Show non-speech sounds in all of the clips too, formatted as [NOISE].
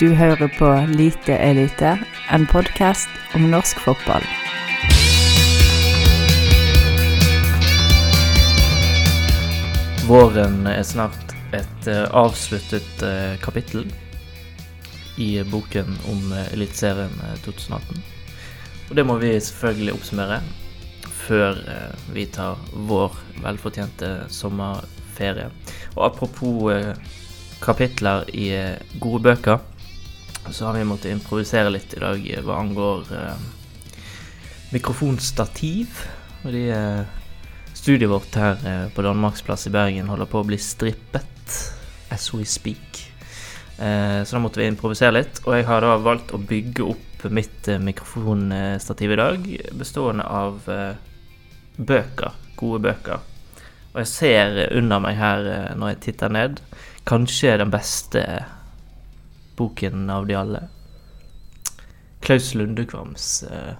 Du hører på Lite elite, en podkast om norsk fotball. Våren er snart et eh, avsluttet eh, kapittel i boken om eh, Eliteserien eh, 2018. Og det må vi selvfølgelig oppsummere før vi tar vår velfortjente sommerferie. Og apropos kapitler i gode bøker, så har vi måttet improvisere litt i dag eh, hva angår eh, mikrofonstativ. Fordi eh, studiet vårt her eh, på Danmarksplass i Bergen holder på å bli strippet as we speak. Eh, så da måtte vi improvisere litt, og jeg har da valgt å bygge opp mitt eh, mikrofonstativ i dag, bestående av bøker, gode bøker. Og jeg ser under meg her når jeg titter ned, kanskje den beste boken av de alle. Klaus Lundekvams uh,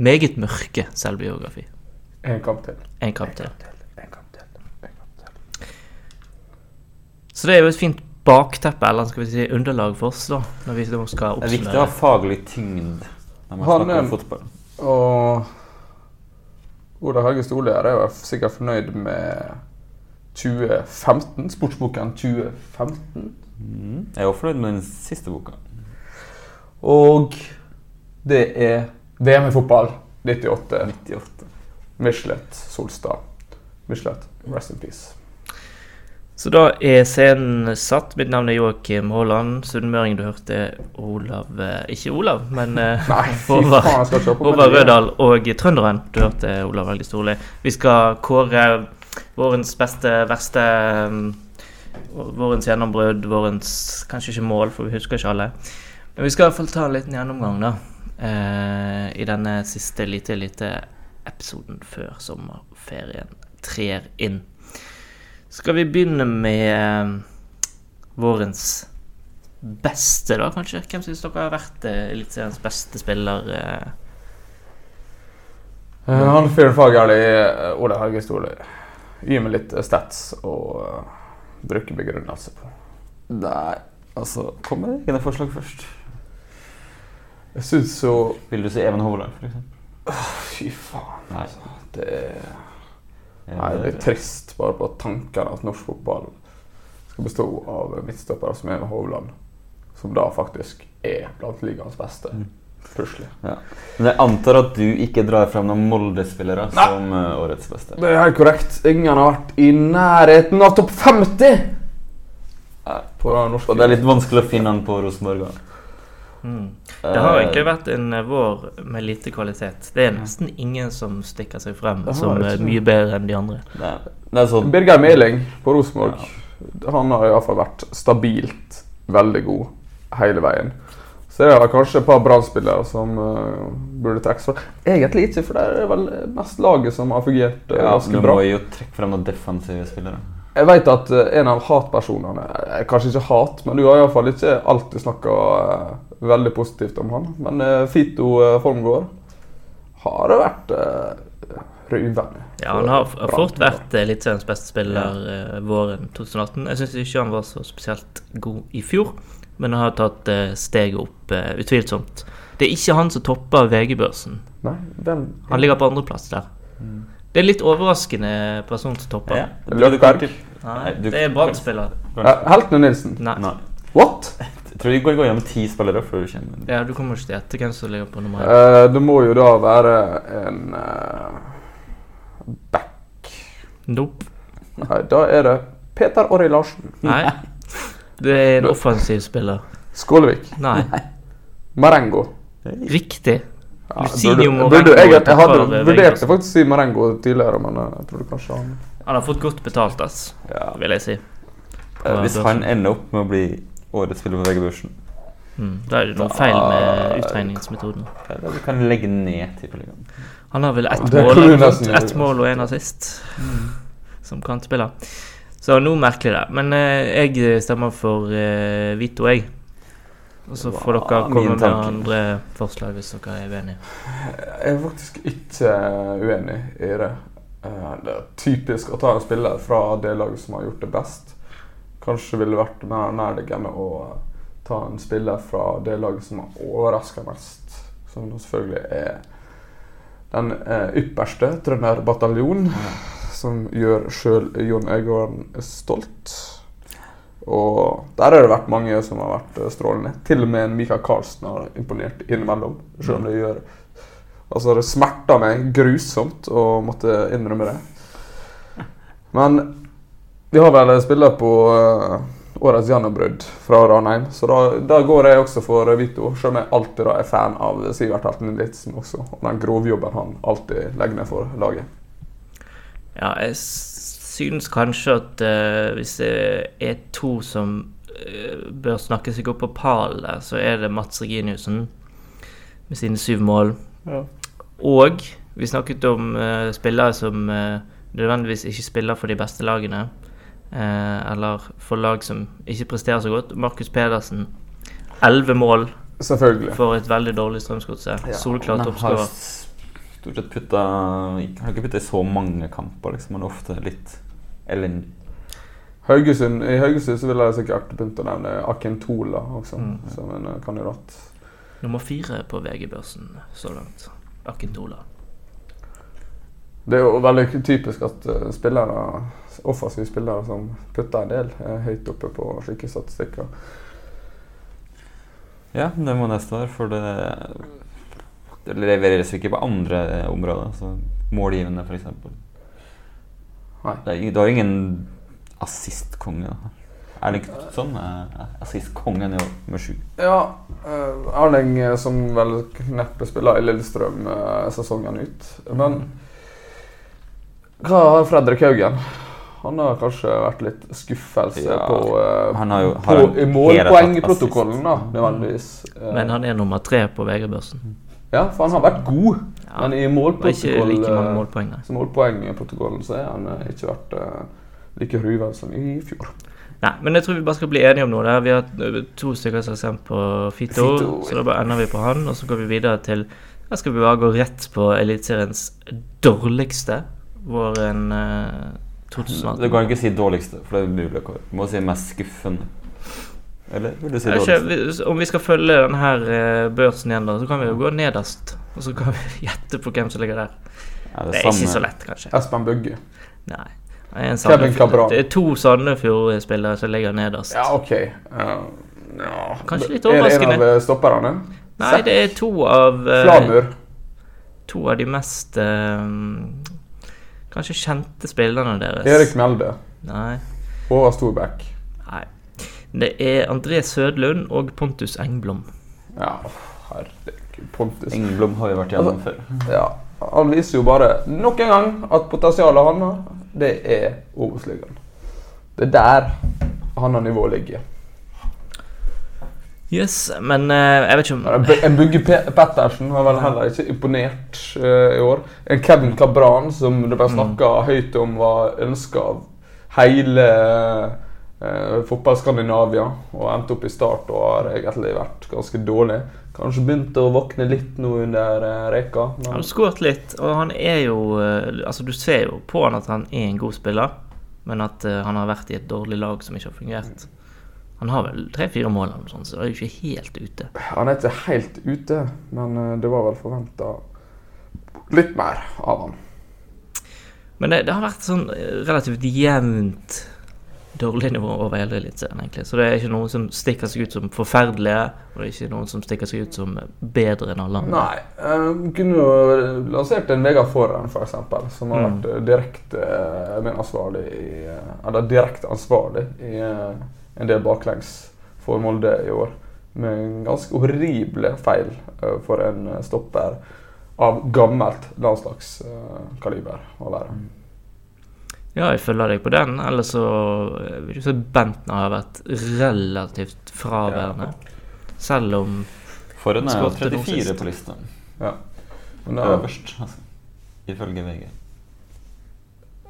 meget mørke selvbiografi. En kamp til. En kamp til. En kamp til. En kamp til. Så det er jo et fint bakteppe, eller skal vi si underlag for oss, da, når vi skal skal Det er viktig å ha faglig tyngd når man Han snakker er- om fotball. Og Ola Helge Stole er jo sikkert fornøyd med 2015, sportsboken 2015. Mm. Jeg er også fornøyd med den siste boka. Og det er VM i fotball 98. 98. Michelet Solstad. Michelet, rest in peace. Så da er scenen satt. Mitt navn er Joakim Haaland. Sunnmøring, du hørte Olav eh, Ikke Olav, men eh, [LAUGHS] Håvard-. Rødahl og trønderen. Du hørte Olav Helge Storli. Vi skal kåre vårens beste, verste um, Vårens gjennombrudd, vårens kanskje ikke mål, for vi husker ikke alle. Men vi skal i hvert fall ta en liten gjennomgang, da. eh, I denne siste lite, lite episoden før sommerferien trer inn. Skal vi begynne med eh, vårens beste, da, kanskje? Hvem syns dere har vært eh, Eliteseriens beste spiller? Eh? Eh, Han fyren fagerlig, eh, Ola Helge Stoløyar. Gi meg litt stats og bruke begrunnelse på. Nei, altså Kom med egne forslag først. Jeg syns så Vil du si Even Hovland, for eksempel? Fy faen. Nei. Det er Nei, jeg blir trist bare på tanken at norsk fotball skal bestå av midtstoppere som Even Hovland, som da faktisk er blant ligaens beste. Mm. Plutselig. Ja. Men jeg antar at du ikke drar frem noen Molde-spillere som eh, årets beste. Det er helt korrekt. Ingen har vært i nærheten av topp 50! På norsk. Og det er litt vanskelig å finne han på Rosenborg. Mm. Det har ikke egentlig vært en eh, vår med lite kvalitet. Det er nesten ingen som stikker seg frem som er mye bedre enn de andre. det, er- det er sånn Birger Meling på Rosenborg. Han har iallfall vært stabilt veldig god hele veien. Så det er kanskje et par Brann-spillere som uh, burde trekkes fra. Egentlig ikke, for det er vel mest laget som har fungert uh, ja, ganske Du må jo trekke frem noen defensive spillere. Jeg vet at uh, en av hatpersonene Kanskje ikke hat, men du har iallfall ikke alltid snakka veldig positivt om han. Men Fito uh, Formgård har vært uh, røyvende. Ja, Han har, fort vært Eliteseriens beste spiller våren 2018. Jeg syns ikke han var så spesielt god i fjor, men han har tatt eh, steget opp, eh, utvilsomt. Det er ikke han som topper VG-børsen. Han ligger på andreplass der. Det er litt overraskende person som topper. Ja, du kan. Nei, det er Brann-spiller. Helten og Nilsen. Nei. Nei. What? Jeg tror vi går gjennom ti spillere før du kjenner Ja, du kommer ikke til å hvem som ligger på nummer én. Uh, det må jo da være en uh, back. Nope. Nei, da er det Peter Orri Larsen. Nei. Det er en offensiv spiller. Skålevik. Nei. Marengo. Riktig. Ja, Lucinho burde, Marengo jeg, jeg hadde eh, vurdert faktisk å si Marengo tidligere, men jeg tror du kanskje han Han har fått godt betalt, ass, Ja. vil jeg si. Eh, Hvis han ender opp med å bli årets spiller på VG-børsen, Mm. Da er det noe feil med utregningsmetoden. Da du kan legge ned tippeligaen. Han har vel ett mål, du ett mål og en assist som kantspiller. Så noe merkelig der. Men eh, jeg stemmer for eh, Vito, jeg. Og så får dere komme med andre forslag hvis dere er uenige. Jeg er faktisk ikke uenig i det. Eh, Det er typisk å ta en spiller fra det laget som har gjort det best. Kanskje ville vært mer nærliggende å ta en spiller fra det laget som har overraska mest. Som selvfølgelig er den eh, ypperste trønderbataljon, som gjør sjøl Jon Øygarden stolt. Og der har det vært mange som har vært eh, strålende. Til og med en Mikael Carlsen har imponert innimellom. Selv om det gjør Altså, det smerter meg grusomt å måtte innrømme det. Men vi har vel spiller på uh, årets gjennombrudd fra Ranheim, så da, da, går jeg også for Vito. Selv om jeg alltid er fan av Sivert Helten Litzen også, og den grovjobben han alltid legger ned for laget. Ja, jeg synes kanskje at uh, hvis det er to som uh, bør snakke seg opp på pallen der, så er det Mats Reginiussen med sine syv mål. Ja. Og vi snakket om uh, spillere som uh, nødvendigvis ikke spiller for de beste lagene. Uh, eller for lag som ikke presterer så godt. Markus Pedersen, elleve mål for et veldig dårlig Strømsgodset. Ja, Solklart toppskårer. Stort sett putta har ikke putta i så mange kamper, liksom. men ofte litt elendig. Haugesund, I Haugesund så vil jeg sikkert begynt å nevne Akentola også, mm. som en kandidat. Nummer fire på VG-børsen så langt. Akentola. Det er jo veldig typisk at uh, spillere, offensive spillere som putter en del, er høyt oppe på slike statistikker. Ja, det må nesten være, for det, det leveres ikke på andre områder. Så målgivende, f.eks. Du har ingen assistkonge. Erling Knutson er assistkongen i år, med sju. Ja, uh, Erling som vel neppe spiller i Lillestrøm sesongen ut. Men hva har Fredrik Haugen? Han har kanskje vært litt skuffelse ja, på, uh, han har jo, på målpoengprotokollen, da, nødvendigvis. Men han er nummer tre på VG-børsen. Ja, for han har vært god. Ja, men i målprotokollen like målpoeng, målpoengprotokollen så er han ikke vært like ruvel som i fjor. Nei, men jeg tror vi bare skal bli enige om noe. der. Vi har to stykker som har sendt på Fito, Fito, så da bare ender vi på han. Og så går vi videre til Da skal vi bare gå rett på Eliteseriens dårligste våren uh, 2018. Du kan ikke si dårligste, for det er mulig Du må si mest skuffende. Eller vil du si dårligst? Om vi skal følge denne uh, børsen igjen, da, så kan vi jo gå nederst. Og så kan vi [LAUGHS] gjette på hvem som ligger der. Ja, det, det, er samme. ikke så lett, kanskje. Espen Bugge. Nei. Det er to Sandefjord-spillere som ligger nederst. Ja, ok. Uh, ja. Kanskje litt overraskende. Er det en av eh, stopperne? Nei, det er to av uh, Flamur. To av de mest uh, kanskje kjente spillerne deres. Erik Melde. Nei. Håvard Storbekk. Nei. Det er André Sødlund og Pontus Engblom. Ja, herregud. Pontus Engblom har jo vært gjennom altså, før. Ja. Han viser jo bare nok en gang at potensialet han har, det er Obos-ligaen. Det er der han har nivået ligger. Yes, men uh, jeg vet ikke om En Bugge Pettersen var vel heller ikke imponert uh, i år. En Kevin Cabran som det ble snakka mm. høyt om var ønska av hele uh, fotball-Skandinavia, og endte opp i start og har egentlig vært ganske dårlig. Kanskje begynte å våkne litt nå under eh, reka. Men... Han har skåret litt, og han er jo uh, Altså, du ser jo på han at han er en god spiller, men at uh, han har vært i et dårlig lag som ikke har fungert. Han har vel tre-fire mål, eller sånt, så han er jo ikke helt ute. Han er ikke helt ute, men det var vel forventa litt mer av han. Men det, det har vært sånn relativt jevnt dårlig nivå over hele Eliteserien, egentlig. Så det er ikke noen som stikker seg ut som forferdelige, og det er ikke noen som stikker seg ut som bedre enn alle andre. Nei. Um, kunne jo lansert en Vegard Forhen, f.eks., for som har mm. vært uh, direkte Men ansvarlig i, Eller direkte ansvarlig i en del baklengs for Molde i år. Med ganske horrible feil for en stopper av gammelt landslagskaliber å være. Ja, jeg følger deg på den. Eller så eh, vil du si Bentner har vært relativt fraværende. Ja. Selv om For en er jo 34 på lista. Ja. Men er Øverst, altså. Ifølge VG.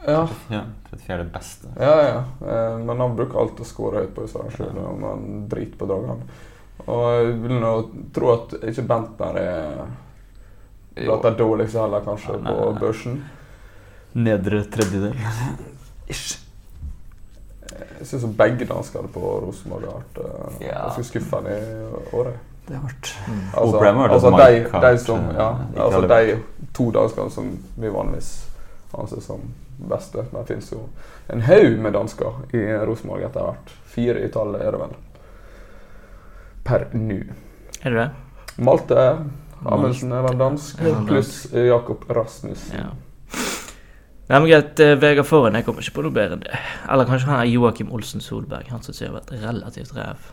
Ja. ja. 34 beste. Ja, ja. Eh, men han bruker alltid å score høyt på seg sjøl om han driter på dagene. Og jeg vil nå tro at ikke Bentner er blant de dårligste heller, kanskje, ja, på børsen nedre tredjedel. [LAUGHS] Ish. Jeg syns begge danskene på Rosenborg har vært uh, Ja. ganske skuffende i året. Det har vært Mm. Altså, Problemet var det altså de, de som, eh, ja, altså de to danskene som vi vanligvis anser som beste. Det finnes jo en haug med dansker i Rosenborg etter hvert. Fire i tallet er det vel. Per nå. Er det det? Malte Amundsen er vel dansk, pluss Jakob Rasmussen. Ja. Nei, men greit. eh, Vegard Forhen, jeg kommer ikke på noe bedre enn det. Eller kanskje han er Joakim Olsen Solberg. Han som har vært relativt ræv.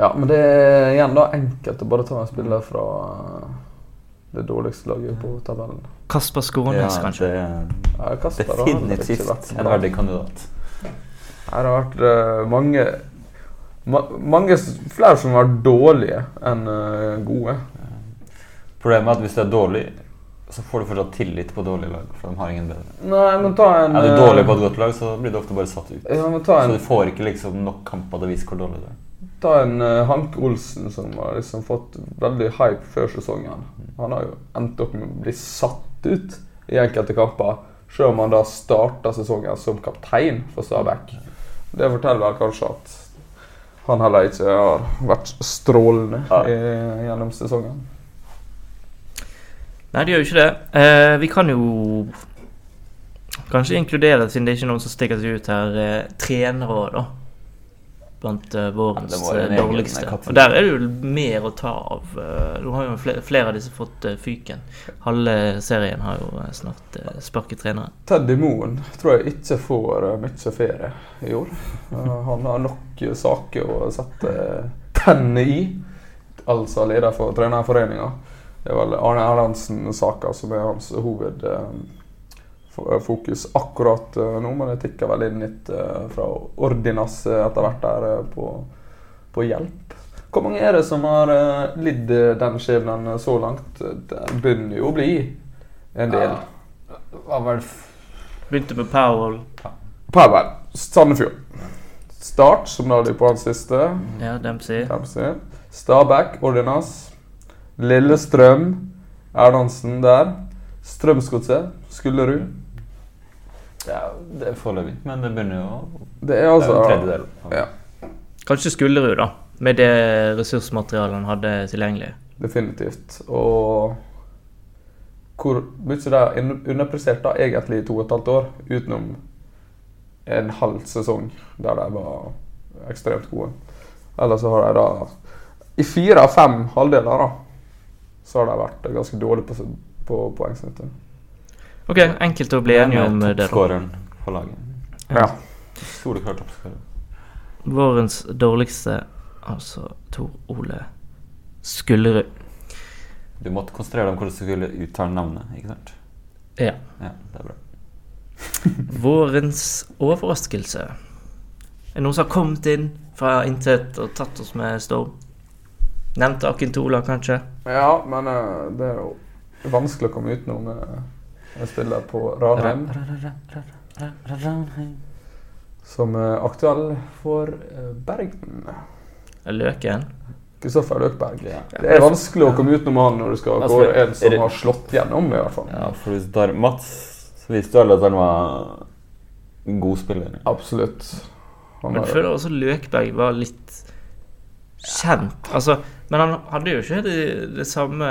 Ja, men det er igjen da enkelt å bare ta en spiller fra eh, det dårligste laget på tabellen. Kasper Skånes, ja, kanskje. det Ja, Kasper definitivt vært en verdig kandidat. Her har vært uh, mange ma mange flere som har vært dårlige enn uh, gode. Problemet er at hvis det er dårlig, så får du fortsatt tillit på dårlige lag. For de har ingen bedre. Nei, men ta en Er du eh, dårlig på et godt lag, så blir du ofte bare satt ut. Ja, men ta Så du får ikke liksom nok kamper til å vise hvor dårlig du er. ta en uh, Hank Olsen som har liksom fått veldig hype før sesongen. Han har jo endt opp med å bli satt ut i enkelte kamper, selv om han da starta sesongen som kaptein for Stabæk. Det forteller vel kanskje at han heller ikke har vært strålende Ja. i, gjennom sesongen. Nei, det gjør jo ikke det. Eh, vi kan jo kanskje inkludere, siden det er ikke noen som stikker seg ut her, eh, trenere òg, da. Blant eh, vårens Ja, eh, dårligste. Og der er det jo mer å ta av. Eh, Nå har jo flere, flere av disse fått eh, fyken. Halve serien har jo eh, snart eh, sparket trenere. Teddy Moen tror jeg ikke får eh, mye ferie i år. Eh, han har nok eh, saker å sette tennene i. Altså leder for trenerforeninga. Det er vel Arne Erlandsen-saka som er hans hovedfokus akkurat eh, nå. Men det tikker vel inn litt eh, fra Ordinas eh, etter hvert der eh, på, på hjelp. Hvor mange er det som har eh, lidd eh, den skjebnen eh, så langt? Det begynner jo å bli en del. Det Begynte med Powell. Powell, Sandefjord. Start, som da de på hans siste. Ja, Dempsey. Dempsey. Stabæk, Ordinas. Lillestrøm, Erlandsen der. Strømsgodset, Skullerud. Ja, det er foreløpig, men det begynner jo Det er Det er altså en tredjedel. Ja. Kanskje Skullerud, da. Med det ressursmaterialet han hadde tilgjengelig. Definitivt. Og hvor mye de har un- underprestert da, egentlig i to og et halvt år, utenom en halv sesong der de var ekstremt gode. Eller så har de da I fire av fem halvdeler da, så har de vært ganske dårlige på, på poengsnittet. Ok, enkelt å bli enige om det. Toppskåreren på laget. Ja. Soleklar toppskårer. Vårens dårligste, altså Tor Ole Skullerud. Du måtte konsentrere deg om hvordan du skulle uttale navnet, ikke sant? Ja. Ja, det er bra. [LAUGHS] [LAUGHS] Vårens overraskelse. Er det noen som har kommet inn fra intet og tatt oss med storm? Nevnte Akintola, kanskje? Ja, men uh, det er jo vanskelig å komme utenom eh, en spiller på Ranheim som er aktuell for eh, Bergen. Løken? Kristoffer Løkberg. Ja. Det er vanskelig å komme utenom han når du skal gå en som har slått gjennom, i hvert fall. Ja, for hvis du tar Mats, så viste jo alle at han var en god spiller. Absolutt. Han Men jeg føler også Løkberg var litt kjent. Altså, men han hadde jo ikke det, det samme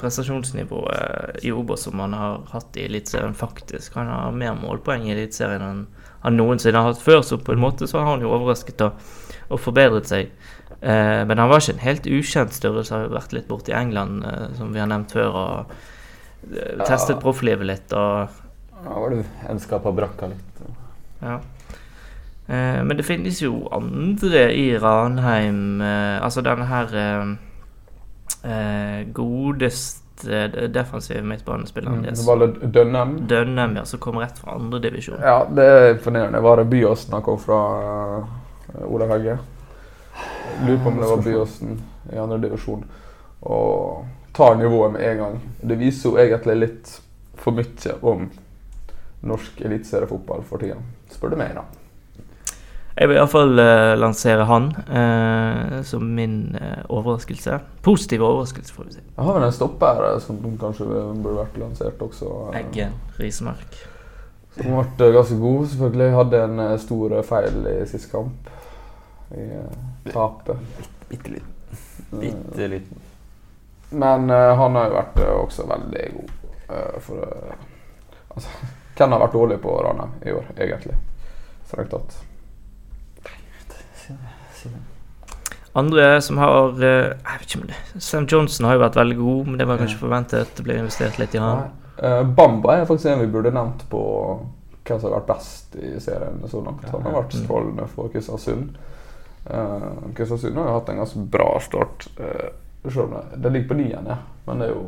prestasjonsnivået i Obos som han har hatt i Eliteserien, faktisk. Han har mer målpoeng i Eliteserien enn han noensinne har hatt før, så på en måte så har han jo overrasket og, og forbedret seg. Eh, men han var ikke en helt ukjent størrelse, har jo vært litt borte i England, eh, som vi har nevnt før, og eh, testet profflivet litt og Ja, var det ønska på brakka litt. Ja. Eh, men det finnes jo andre i Ranheim eh, Altså denne her eh, godeste defensive midtbanespilleren deres. Mm, Dønnem. Dønnem, ja, som kom rett fra andredivisjon. Ja, det er imponerende. Var det Byåsen han kom fra, Olav Hegge? Lurer på om det var Byåsen i andre divisjon. Og tar nivået med en gang. Det viser jo egentlig litt for mye om norsk eliteseriefotball for tida. Spør du meg, da. Jeg vil iallfall uh, lansere han uh, som min uh, overraskelse. Positiv overraskelse, får vi si. Jeg har vel en stopper eh, som kanskje burde vært lansert også. Uh, Eggen Rismark. Som ble ganske god, selvfølgelig. Hadde en eh, stor feil i sist kamp. I eh, tapet. Bitte liten. Eh, Bitte liten. Men eh, han har jo vært eh, også veldig god. eh, for eh, altså, [LAUGHS] Hvem har vært dårlig på Ranheim i år, egentlig? Strengt tatt. Si det. Si det. Andre som har eh, Jeg vet ikke om det Sam Johnson har jo vært veldig god, men det var kanskje forventet. Det ble investert litt i han. Uh, Bamba er faktisk en vi burde nevnt på hvem som har vært best i serien så langt. Han har vært Mm. strålende for Kristiansund. Uh, Kristiansund har jo hatt en ganske bra start. Uh, selv om det, det ligger på niende, ja. men det er jo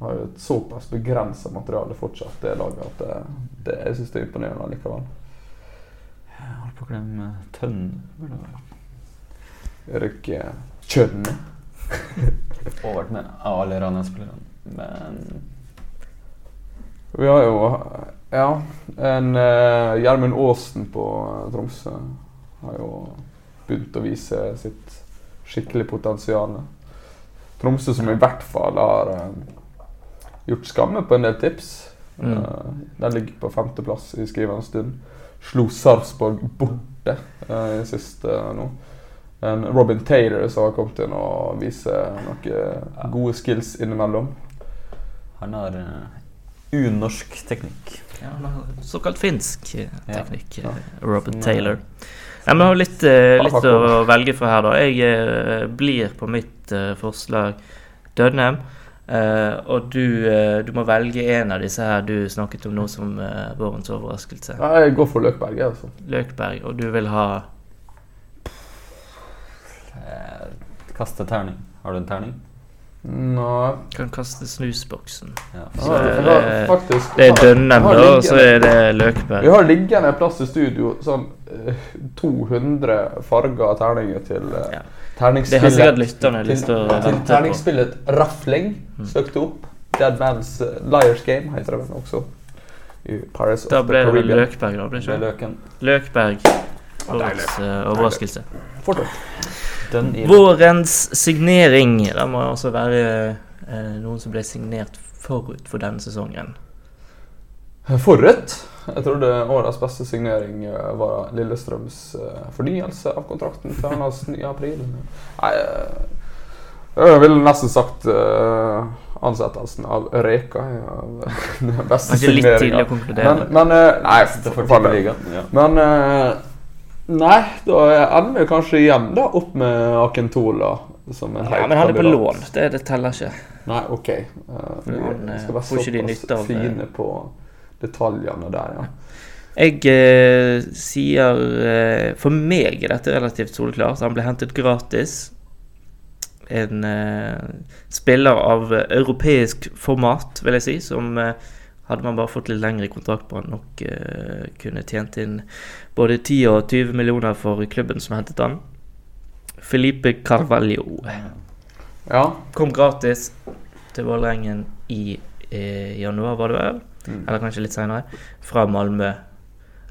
har jo et såpass begrensa materiale fortsatt, det laget, at det, det, jeg syns det er imponerende likevel. Jeg holdt på å glemme Tønne. Erik eh, Og vært med alle Ranheim-spillerne. Men Vi har jo ja, en uh, Gjermund Aasen på eh, Tromsø har jo begynt å vise sitt skikkelig potensial. Tromsø som i hvert fall har uh, gjort skamme på en del tips. Mm. Uh, den ligger på femteplass i skrivende stund. Slo Sarpsborg borte uh, eh, nå. En Robin Taylor som har kommet inn og viser noen gode skills innimellom. han har eh, unorsk teknikk. Ja, han har såkalt finsk eh, teknikk, Ja. Ja. Robin Taylor. Ja, men jeg har litt, eh, litt å velge for her, da. Jeg eh, blir på mitt eh, forslag Dødnem. Eh, og du, eh, du må velge en av disse her du snakket om nå som eh, vårens overraskelse. Ja, jeg går for Løkberg, altså. Løkberg. Og du vil ha Eh, Kaste terning. Har du en terning? Nei Kan kaste snusboksen. Ja. Så Ja, er det- faktisk- Det er dønnen har- Dønnem, vi har da, og så er det Vi har liggende plass i studio sånn eh, 200 farger terninger til uh, Ja. Det har sikkert terningsspillet. lytterne lyst til å vente på. terningsspillet Rafling. Mm. Søkte opp. Dead Man's eh, Liars Game heter det vel også. I Paris Da ble det vel Løkberg, da. Ble det Det er ikke? løken. Løkberg. Årets eh, overraskelse. Fortsett. Den i Vårens signering. Det må altså være eh, noen som ble signert forut for denne sesongen. Forut. Jeg trodde årets beste signering eh, var Lillestrøms eh, fornyelse av kontrakten til hans nye april. Nei, eh, jeg ville nesten sagt eh, ansettelsen av Reka. Av den beste Kanskje litt tidlig signeringa. å konkludere. Men, men eh, Nei, Det for ligaen. Ja. Men eh, Nei, da ender vi kanskje igjen da opp med Akentola som en Ja, men han er på lån. Det, det teller ikke. Nei, OK. Uh, vi han, eh, skal være de såpass av det. fine på detaljene der, ja. Jeg eh, sier eh, For meg er dette relativt soleklart. Han ble hentet gratis. En eh, spiller av eh, europeisk format, vil jeg si, som eh, hadde man bare fått litt lengre kontrakt på han, nok uh, kunne tjent inn både 10 og 20 millioner for klubben som hentet han. Felipe Carvalho Ja. kom gratis til Vålerengen i eh, januar, var det vel? Mm. eller kanskje litt senere, fra Malmö.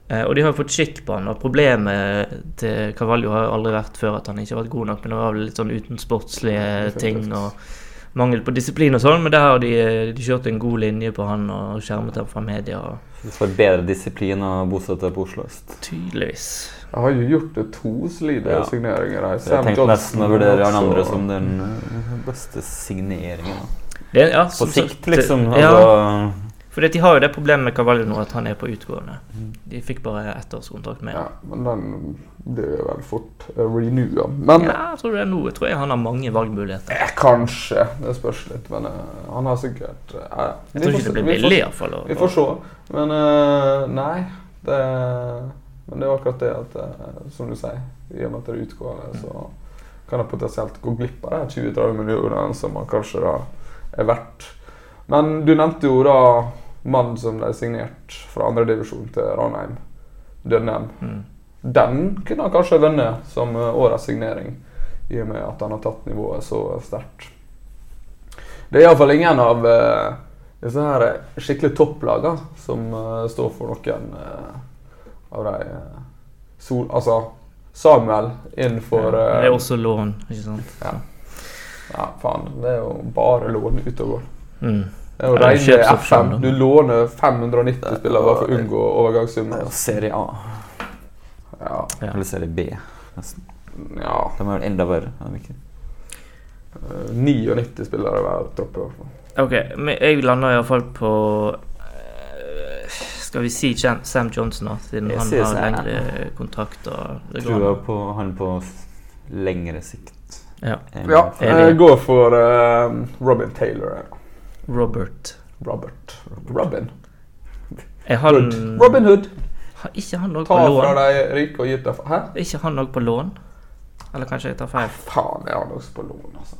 Eh, og de har jo fått skikk på han, og problemet til Carvalho har jo aldri vært før at han ikke har vært god nok, men det var vel litt sånn utensportslige ting og mangel på disiplin og sånn, men der har de, de kjørt en god linje på han og skjermet ham fra media, får bedre disiplin å bosette på Oslo øst. tydeligvis. Jeg har jo gjort det to solide Ja. signeringer. her. Jeg tenkte nesten å vurdere han andre som den eh, beste signeringen. Det, ja, På sikt, liksom. liksom. Ja, Altså, for de har jo det problemet med Carvalho nå at han er på utgående. Mm. De fikk bare ettårskontrakt med Ja, ham. men den blir vel fort uh, renewa. Men Ja, jeg tror det er. Jeg tror jeg han har mange valgmuligheter. eh, kanskje. Det spørs litt. Men eh, han har sikkert eh, Jeg tror ikke det blir billig, iallfall. Vi får se. Men eh, nei. Det, men det er akkurat det at eh, Som du sier, i og med at det er utgående, så kan jeg potensielt gå glipp av de 20-30 millionene som man kanskje da er verdt. Men du nevnte jo da mannen som ble signert fra andredivisjon til Ranheim. Dønnem. Mm. Den kunne han kanskje vunnet som eh, årets signering, i og med at han har tatt nivået så sterkt. Det er iallfall ingen av uh, disse her skikkelig topplagene som uh, står for noen uh, av de uh, sol... Altså Samuel innenfor Det eh, er også lån, ikke sant. ja. ja, faen. Det er jo bare lån ute og går. Mm. Det er FM. Du låner 590 spillere bare for å unngå overgangssum. Er Serie A. Ja. Eller Serie B, nesten. ja. De er vel enda verre. er de ikke? eh, 99 spillere hver tropp, i hvert fall. Ok, men jeg lander iallfall på eh, Skal vi si Sam Johnson, da, siden Jeg han har lengre kontrakt. og det Tror an. på han på lengre sikt. Ja. Ja, jeg går for uh, Robin Taylor. ja. Robert. Robert. Robin. Han Hood. Robin Hood. Har ikke han òg Ta på fra lån? de rike og gi til Hæ? Ikke han òg på lån? Eller kanskje jeg tar feil? Faen, er han også på lån, altså.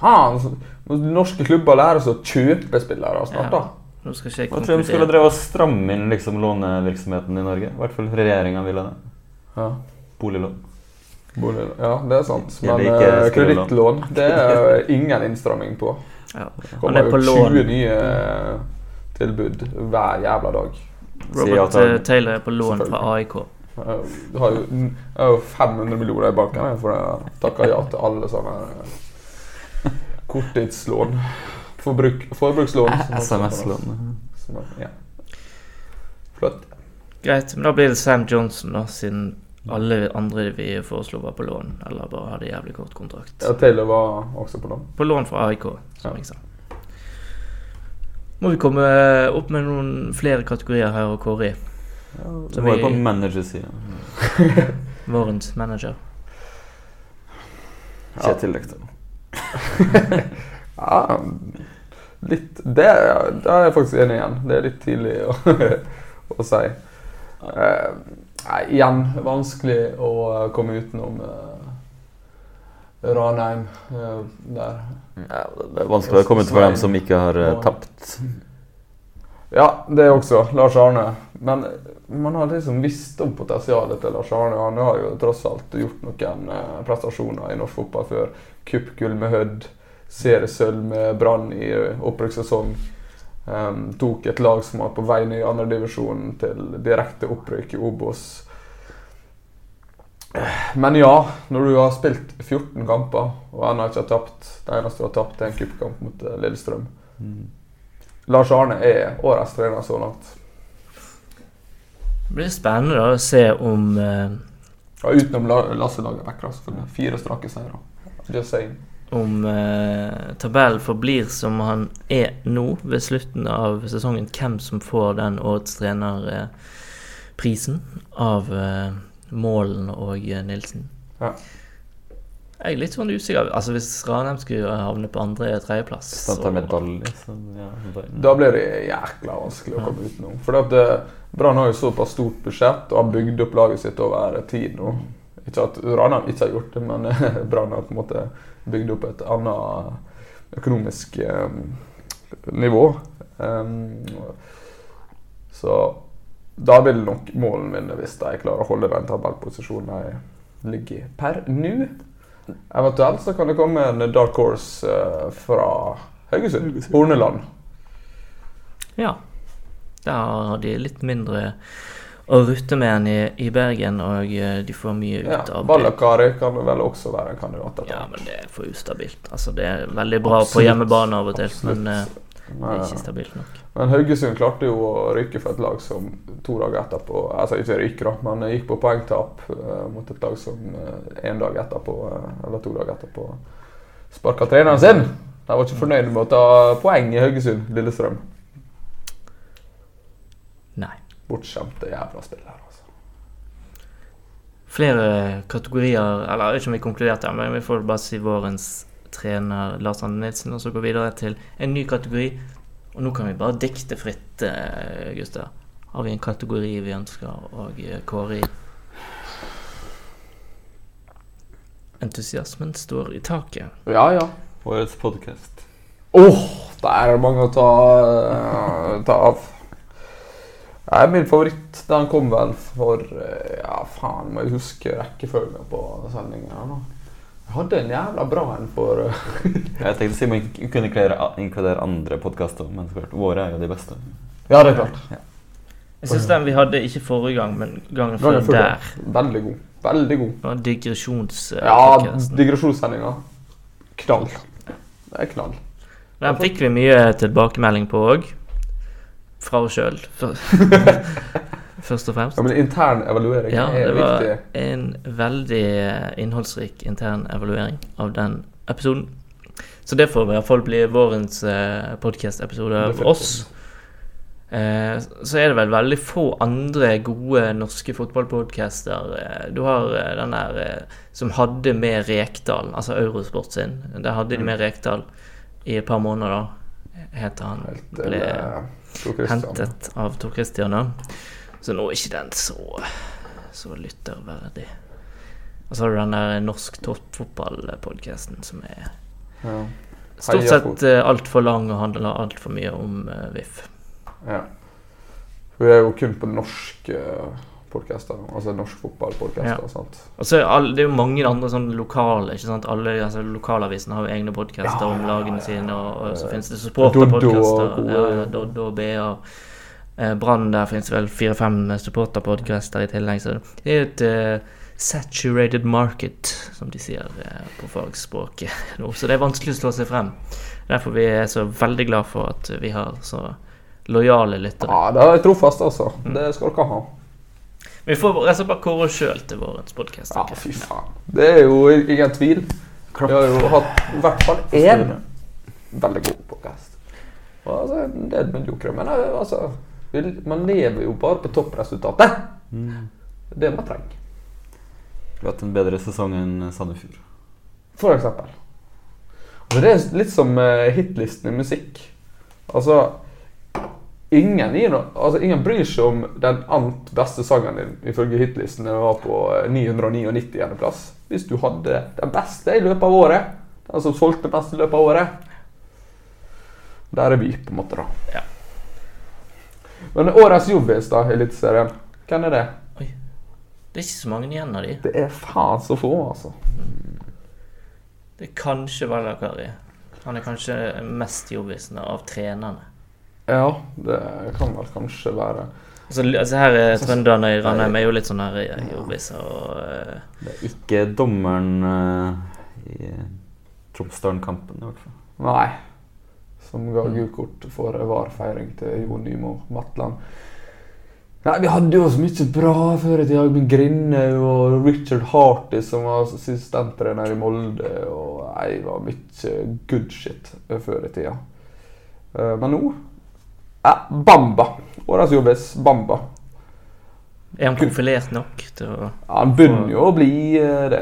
Faen, så- norske klubber lærer seg å kjøpe spillere snart, da. Nå skal ikke jeg konkludere. Jeg tror de skulle drevet og stramme inn liksom, lånevirksomheten i Norge. I hvert fall regjeringa ville det. Ja. Boliglån. Boliglån. ja, det er sant. Men uh, kredittlån, det er ingen innstramming på. Ja. Han kommer er jo 20 nye eh, tilbud hver jævla dag. Robert han- eh, Taylor er på lån fra AIK. Eh, Du har jo, har jo 500 millioner i banken for jeg takker ja til alle sånne eh, korttidslån. Forbruk, forbrukslån. [LAUGHS] SMS-lån. Ja. Flott. Greit, men da blir det Sam Johnson, da, siden alle andre vi foreslo var på lån, eller bare hadde jævlig kort kontrakt. Ja, Taylor var også på lån. På lån fra AIK, som Ja. jeg sa. Må vi komme opp med noen flere kategorier her og kåre i. Så Så var jo på managersida. [LAUGHS] Vårens manager. Kjetil til [LAUGHS] Ja, litt Det, det er jeg faktisk enig igjen. Det er litt tidlig å, [LAUGHS] å si. Eh, nei, igjen vanskelig å eh, komme utenom uh, Ranheim uh, der. Ja, det er vanskelig å komme ut for dem som ikke har uh, tapt. Ja, det også. Lars Arne. Men man har liksom visst om potensialet til Lars Arne. Han har jo tross alt gjort noen uh, prestasjoner i norsk fotball før. Cupgull med Hødd, seriesølv med Brann i opprykkssesong. Um, tok et lag som var på vei ned i andredivisjon til direkte opprykk i Obos. Men ja, når du har spilt 14 kamper og ennå ikke har tapt Det eneste du har tapt, er en cupkamp mot eh, Lillestrøm. Mm. Lars Arne er årets trener så langt. Det blir spennende da å se om uh... Ja, utenom La Lasse Lagerbäck, altså. Fire strake seire. Just saying. Om eh, tabellen forblir som han er nå ved slutten av sesongen. Hvem som får den årets trenerprisen av eh, Målen og eh, Nilsen. Ja. Jeg er litt sånn usikker. Altså Hvis Ranheim skulle havne på andre-tredjeplass så ja, da, blir det jækla vanskelig å komme utenom. For at eh, Brann har jo såpass stort budsjett og har bygd opp laget sitt over tid nå. Ikke at Ranheim ikke har gjort det, men eh, [LAUGHS] Brann har på en måte bygd opp et annet økonomisk eh, nivå. Um, så da vil nok målene mine, hvis jeg klarer å holde den tabellposisjonen jeg ligger i per nå. Eventuelt så kan det komme en dark horse eh, fra Haugesund. Horneland. Ja. Da har de litt mindre å rutte med en i, i Bergen, og eh, de får mye ut Ja, av det. Ballakari kan vel også være en kandidat. Ja, men det er for ustabilt. Altså, det er veldig bra på hjemmebane av og til, Absolutt. men uh, det er ikke stabilt nok. men Haugesund klarte jo å ryke for et lag som to dager etterpå Altså ikke ryke, da, men gikk på poengtap uh, mot et lag som eh, en dag etterpå, eh, eller to dager etterpå, sparka treneren sin. De var ikke fornøyd med å ta poeng i Haugesund, Lillestrøm. Nei. Bortskjemte jævla spillere, altså. Flere kategorier Eller ikke om vi konkluderte, men vi får bare si vårens trener Lars Arne Nilsen, og så gå videre til en ny kategori. Og nå kan vi bare dikte fritt, eh, Gustav. Har vi en kategori vi ønsker å kåre i? Entusiasmen står i taket. Ja, ja. Årets podkast. Åh, der er det mange å ta, uh, ta av. Nei, min favoritt den kom vel for eh, Ja, faen, må jeg huske rekkefølgen på sendingen. Jeg hadde en jævla bra en for eh, [LAUGHS] Jeg tenkte å si man kunne inkludere, andre podkaster, men så klart, våre er jo de beste. Ja, det er klart. Jeg syns den vi hadde ikke forrige gang, men gangen før Gangen før der. Veldig god. Veldig god. digresjons... eh, Ja, podcasten. digresjonssendinga. Knall. Det er knall. Den fikk vi mye tilbakemelding på òg. Fra oss sjøl, [LAUGHS] [LAUGHS] først og fremst. Ja, men intern evaluering Ja, er det var en veldig eh, innholdsrik intern evaluering av den episoden. Så det får i hvert fall bli vårens eh, podkast-episode av oss. Eh, så er det vel veldig få andre gode norske fotballpodcaster. Eh, du har eh, den der eh, som hadde med Rekdal, altså Eurosport sin. Der hadde de Mm. med Rekdal i et par måneder, da. Heter han. Helt Ble. Hentet av Tor Christian. Så nå er ikke den så, så lytterverdig. Og så har du den der norsk toppfotballpodkasten som er Ja. stort sett uh, altfor lang og handler altfor mye om uh, VIF. ja. Vi er jo kun på norske podcaster, altså norsk fotballpodcaster. Ja. sant? Og så er det er jo mange andre sånn lokale. ikke sant? Alle, altså Lokalavisene har jo egne podkaster Ja, om lagene ja, sine, og, og så finnes det supporterpodkaster. Doddo og BA. Eh, Brann, der finnes vel fire-fem supporterpodkaster i tillegg. Så det er et uh, saturated market, som de sier uh, på fagspråket [LAUGHS] nå. Så det er vanskelig å slå seg frem. Derfor vi er så veldig glad for at vi har så lojale lyttere. Ja, det er trofast, altså. Mm. Det skal dere ha. Vi får rett og slett bare kåre oss sjøl til vårens podkast. Ja, fy faen. Det er jo ingen tvil. Vi har jo hatt i hvert fall én veldig god podkast. Og altså, en del mediokre. Men eh, altså Man lever jo bare på toppresultatet. Mm. Det man trenger. Vi har hatt en bedre sesong enn Sandefjord. For eksempel. Altså, det er litt som eh, hitlisten i musikk. Altså Ingen, altså, ingen bryr seg om den annet beste sangen din ifølge hitlisten når du var på eh, 999. plass. Hvis du hadde den beste i løpet av året, den som solgte mest i løpet av året Der er vi, på en måte, da. Ja. Men årets jobbis da, Eliteserien, hvem er det? Det er ikke så mange igjen av de. Det er faen så få, altså. Det er kanskje Valakari. Han er kanskje mest jobbisen av trenerne. Ja, det kan vel kanskje være Altså, altså her er trønderne i Ranheim er jo litt sånn her i jobbiser og uh, Det er ikke dommeren uh, i Tromsdalen-kampen, i hvert fall. Nei. Som ga Mm. gult kort for VAR-feiring til Jo Nymo Matland. Nei, Vi hadde jo så mye bra før i tida. Med Grindhaug og Richard Harty som var assistenttrener i Molde. Og nei, det var mye good shit før i tida. Eh, Men nå ja, Bamba. Årets jobbes Bamba. Er han profilert nok til å han begynner jo å bli eh, det.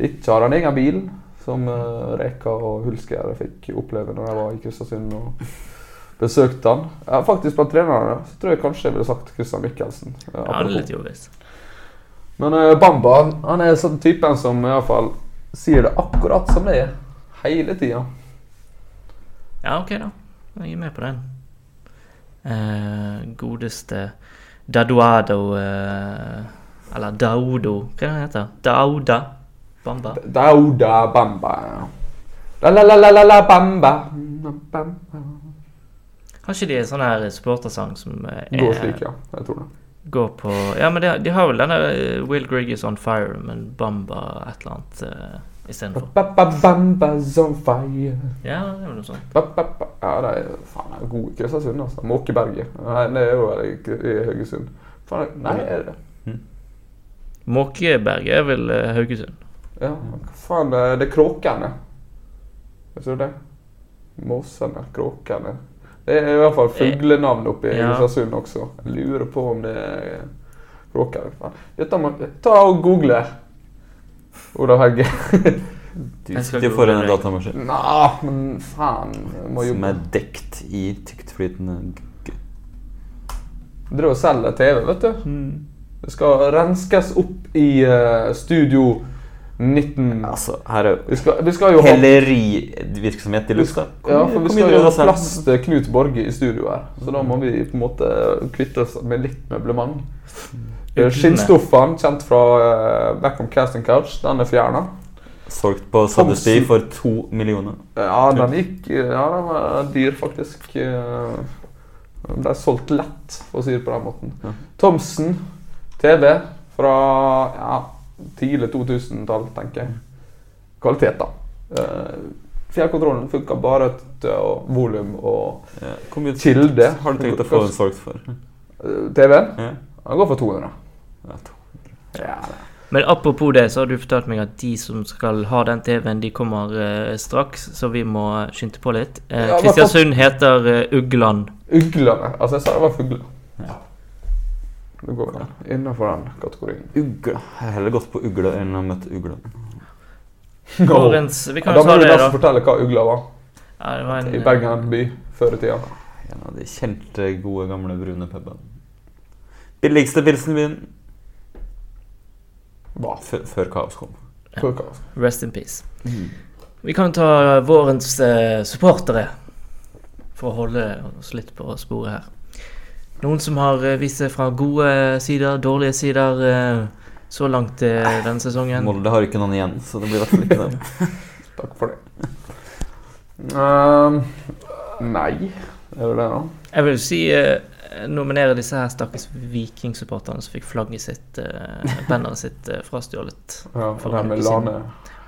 Ikke har han egen bil, som eh, Reka og Hulsker fikk oppleve når jeg var i Kristiansund og besøkte han. Ja, faktisk blant trenerne så tror jeg kanskje jeg ville sagt Christian Michelsen. eh, Ja, litt jobbis. Men Bamba han, er sånn typen som i hvert fall sier det akkurat som det er. Hele tida. Ja, OK, da. Jeg er med på den. Eh, godeste Daduado eh, Eller Daudo, hva er det han heter? Dauda Bamba. Dauda Bamba. La-la-la-la-la Bamba. Bamba. Har ikke de en sånn her supportersang som er Går slik, ja. Jeg tror det. går på Ja, men de, de har vel denne eh, Will Grigg is on fire, men Bamba et eller annet istedenfor. Ja, det er vel noe sånt. Ja, det er faen er god i Kristiansund, altså. Måkeberget. Nei, det er jo i, Haugesund. Faen, nei, er det det? Måkeberget er vel uh, Haugesund. Ja, hva faen, det er, er Kråkene. Vet du det? Måsene, Kråkene. Det er i hvert fall fuglenavn oppe i Ja. Kristiansund også. Jeg lurer på om det er Kråkene. Dette må Ta og google. Olav Hegge. [LAUGHS] Du sitter foran en datamaskin Nå, men faen. Må som er dekt i tyktflytende g- Driver og selger TV, vet du. Det skal renskes opp i uh, studio 19... Altså, her er Vi skal, vi skal jo hellerivirksomhet i lufta. Ja, for vi skal jo ha plass til Knut Borge i studio her. Så da må vi på en måte kvitte oss med litt møblement. Eh, Skinnstoffene, kjent fra uh, on Casting Couch, den er fjerna. Solgt på Soddesty for to millioner. Ja, den gikk Ja, den var dyr, faktisk. Eh, Den ble solgt lett, for å si det på den måten. Ja. Thomsen TV fra ja, tidlig 2000-tall, tenker jeg. Kvalitet, da. Eh, Fjernkontrollen funka bare til å- volum og Ja. Kilde. har du tenkt å få den solgt for? Eh, TV-en? Ja. Den går for 200. Ja, 200. Ja, Men apropos det, så har du fortalt meg at de som skal ha den TV-en, de kommer uh, straks, så vi må skynde på litt. Uh, Ja, Kristiansund heter uh, Ugland. Uglene. Altså, jeg sa det var fugler. Ja. Det går an. innenfor den kategorien. Ugle. Jeg har heller gått på ugle enn å møte ugle. Vårens Vi Ja, kan da jo må ta du det, nesten da. fortelle hva ugla var Ja, det var en, i Bergen by før i tida. En av de kjente, gode, gamle brune pubene. Billigste pilsen i byen Hva? før, før kaos kom. Før kaos. Rest in peace. Vi kan ta vårens eh, supportere, for å holde oss litt på sporet her. Noen som har eh, vist seg fra gode sider, dårlige sider eh, så langt eh, denne sesongen. Molde har ikke noen igjen, så det blir i hvert fall ikke det. [LAUGHS] Takk for det. Uh, nei, er det det, da? Jeg vil si uh, nominere disse her stakkars vikingsupporterne som fikk flagget sitt, uh, banneret sitt uh, frastjålet. Ja.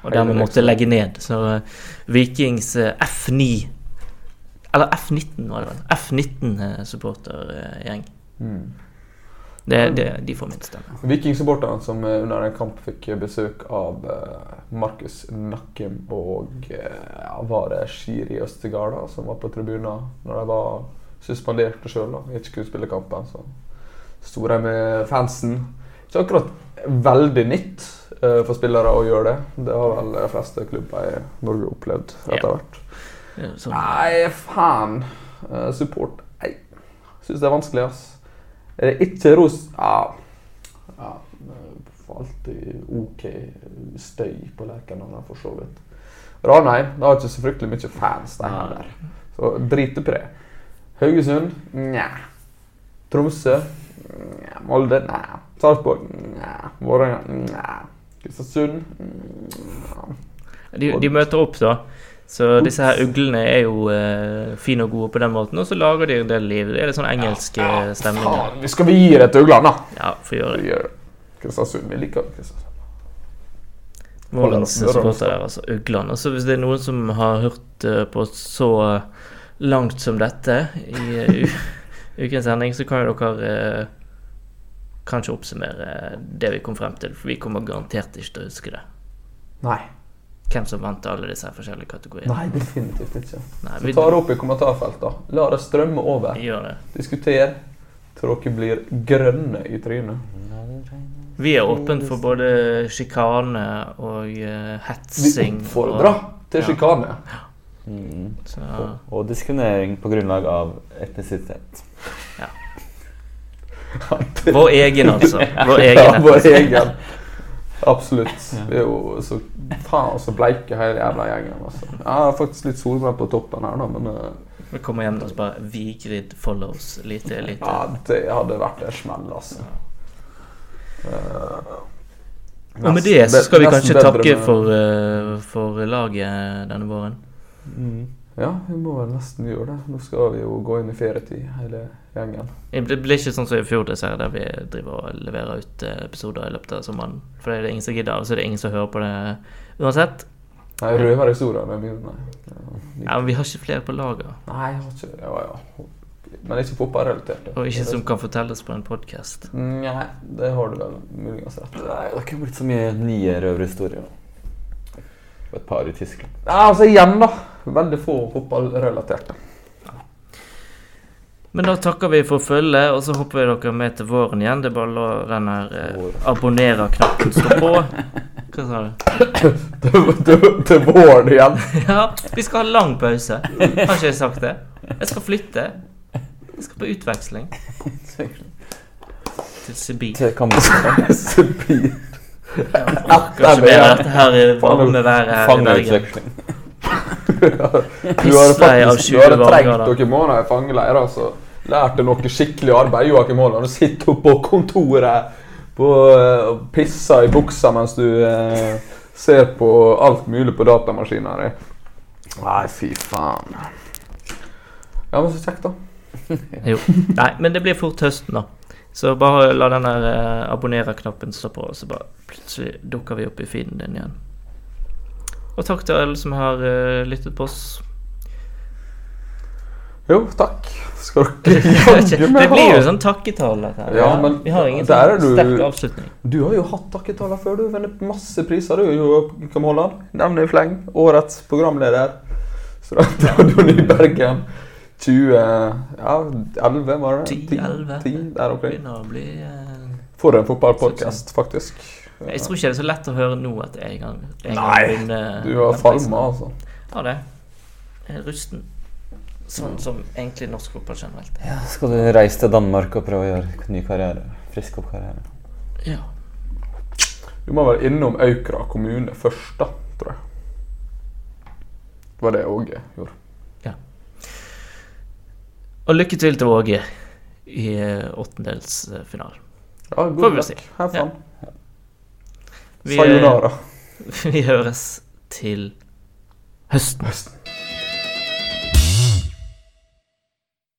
Og dermed måtte legge ned. Så Vikings eh, F9 Eller F19, var det vel. F19-supportergjeng. Mm. Det, det, de får min stemme. Vikingsupporterne som eh, under en kamp fikk besøk av eh, Markus Nakkim og eh, ja, var det Shiri Østegard da, som var på tribunen når de var suspenderte sjøl og ikke kunne spille kampen. Så sto de med fansen. Ikke akkurat veldig nytt eh, for spillere å gjøre det. Det har vel de fleste klubber i Norge opplevd etter hvert. Ja, sånn. Nei, faen. Uh, support Nei. Syns det er vanskelig, ass. Er det ikke ros... Ja. ja. eh, alltid OK støy på Lerkendal, for så vidt. Ranheim det har ikke så fryktelig mye fans, de heller. Så det. Haugesund nja. Tromsø nja. Molde nja. Sarpsborg nja. Vålerenga nja. Kristiansund nja. De, de møter opp, da. Så disse her uglene er jo eh, fine og gode på den måten, og så lager de en del liv. Det er litt sånn engelsk eh, stemning. Faen, vi skal vi gi det til uglene, da? Ja, får gjøre det. Vi. Kristiansund. Vi liker Kristiansund. Målens supporter der, altså. Uglene. Og så hvis det er noen som har hørt eh, på så langt som dette i eh, [LAUGHS] ukens sending, så kan jo dere eh, kanskje oppsummere det vi kom frem til, for vi kommer garantert ikke til å huske det. Nei. Hvem som vant alle disse forskjellige kategoriene. Nei, definitivt ikke. Nei, Så ta det opp i kommentarfeltet. La det strømme over. gjør det. Diskuter til dere blir grønne i trynet. Vi er åpent for både sjikane og hetsing Vi oppfordrer til Ja. Mm. Og, og diskriminering på grunnlag av etnisitet. [LAUGHS] vår egen, altså. Vår [LAUGHS] egen. Ja, vår egen. Absolutt. Vi er jo så faen så bleike hele jævla gjengen. Altså. Jeg har faktisk litt solbrent på toppen her, da, men uh, Vi kommer hjem og oss bare Vigrid follows lite, lite. ja, det hadde vært en smell, altså. Eh, Og med det så skal vi kanskje takke for, uh, for laget denne våren. Mm. Ja, vi må vel nesten gjøre det. Nå skal vi jo gå inn i ferietid, hele gjengen. Det blir ikke sånn som i fjor, dessverre, der vi driver og leverer ut eh, episoder i løpet av sommeren. For det er det ingen som gidder, og så er det ingen som hører på det uansett. Nei, røverhistorier med mine, nei. Ja, Ja, vi har ikke flere på lager, Nei, jeg har ikke ja, ja. Men ikke fotballrelatert. og ikke som kan fortelles på en podkast. Nei, det har du vel muligens rett i. Det har ikke blitt så mye nye røverhistorier. Og et par i Tyskland. Ja, altså igjen, da. Veldig få fotballrelaterte. Men da takker vi for følget, og så hopper vi dere med til våren igjen. Det er bare å la den her eh, abonnerer-knappen stå på. [LAUGHS] Hva sa du? Til, til, til våren igjen. [LAUGHS] Ja, vi skal ha lang pause. Har ikke jeg sagt det? Jeg skal flytte. Jeg skal på utveksling til Sibir. Til Kammerset. [LAUGHS] Sibir. Kanskje mer dette her i varme været her i Bergen. Du har faktisk du har trengt noen måneder i fangeleir. Altså. Lærte noe skikkelig arbeid. Joakim Haaland, sitter på kontoret på, eh, og pisser i buksa mens du eh, ser på alt mulig på datamaskinen din. Nei, fy faen. Ja, men så kjekt, da. [LAUGHS] Jo. Nei, men det blir fort høsten, da. Så bare la den der eh, abonnerer-knappen stå på, og så bare plutselig dukker vi opp i feeden din igjen. Og takk til alle som har uh, lyttet på oss. Jo, takk. Skal [LAUGHS] det dere jaggu meg blir jo sånn takketale. Ja, men Vi har ingen sånn du- sterk avslutning. Du har jo hatt takketaler før. Du har vunnet masse priser. Du jo Kam Holland. Nevner i fleng. Årets programleder. [LAUGHS] I Bergen. 2011 Ja, 11 var det? 10, 11. 10, der omkring. Eh, For en fotballpodkast, faktisk. Jeg tror ikke det er så lett å høre nå at jeg en gang Nei, Du har falma, altså. Ja, det. Rusten. Sånn som egentlig norsk fotball generelt. Ja, skal du reise til Danmark og prøve å gjøre ny karriere? Frisk opp karriere? Ja. Du må være innom Aukra kommune først, da, tror jeg. Det var det Åge gjorde. Ja. Og lykke til til Åge i eh, åttendelsfinalen. Ja, god luck. Have fun. Vi, Sayonara. [LAUGHS] vi høres til høsten. Høsten.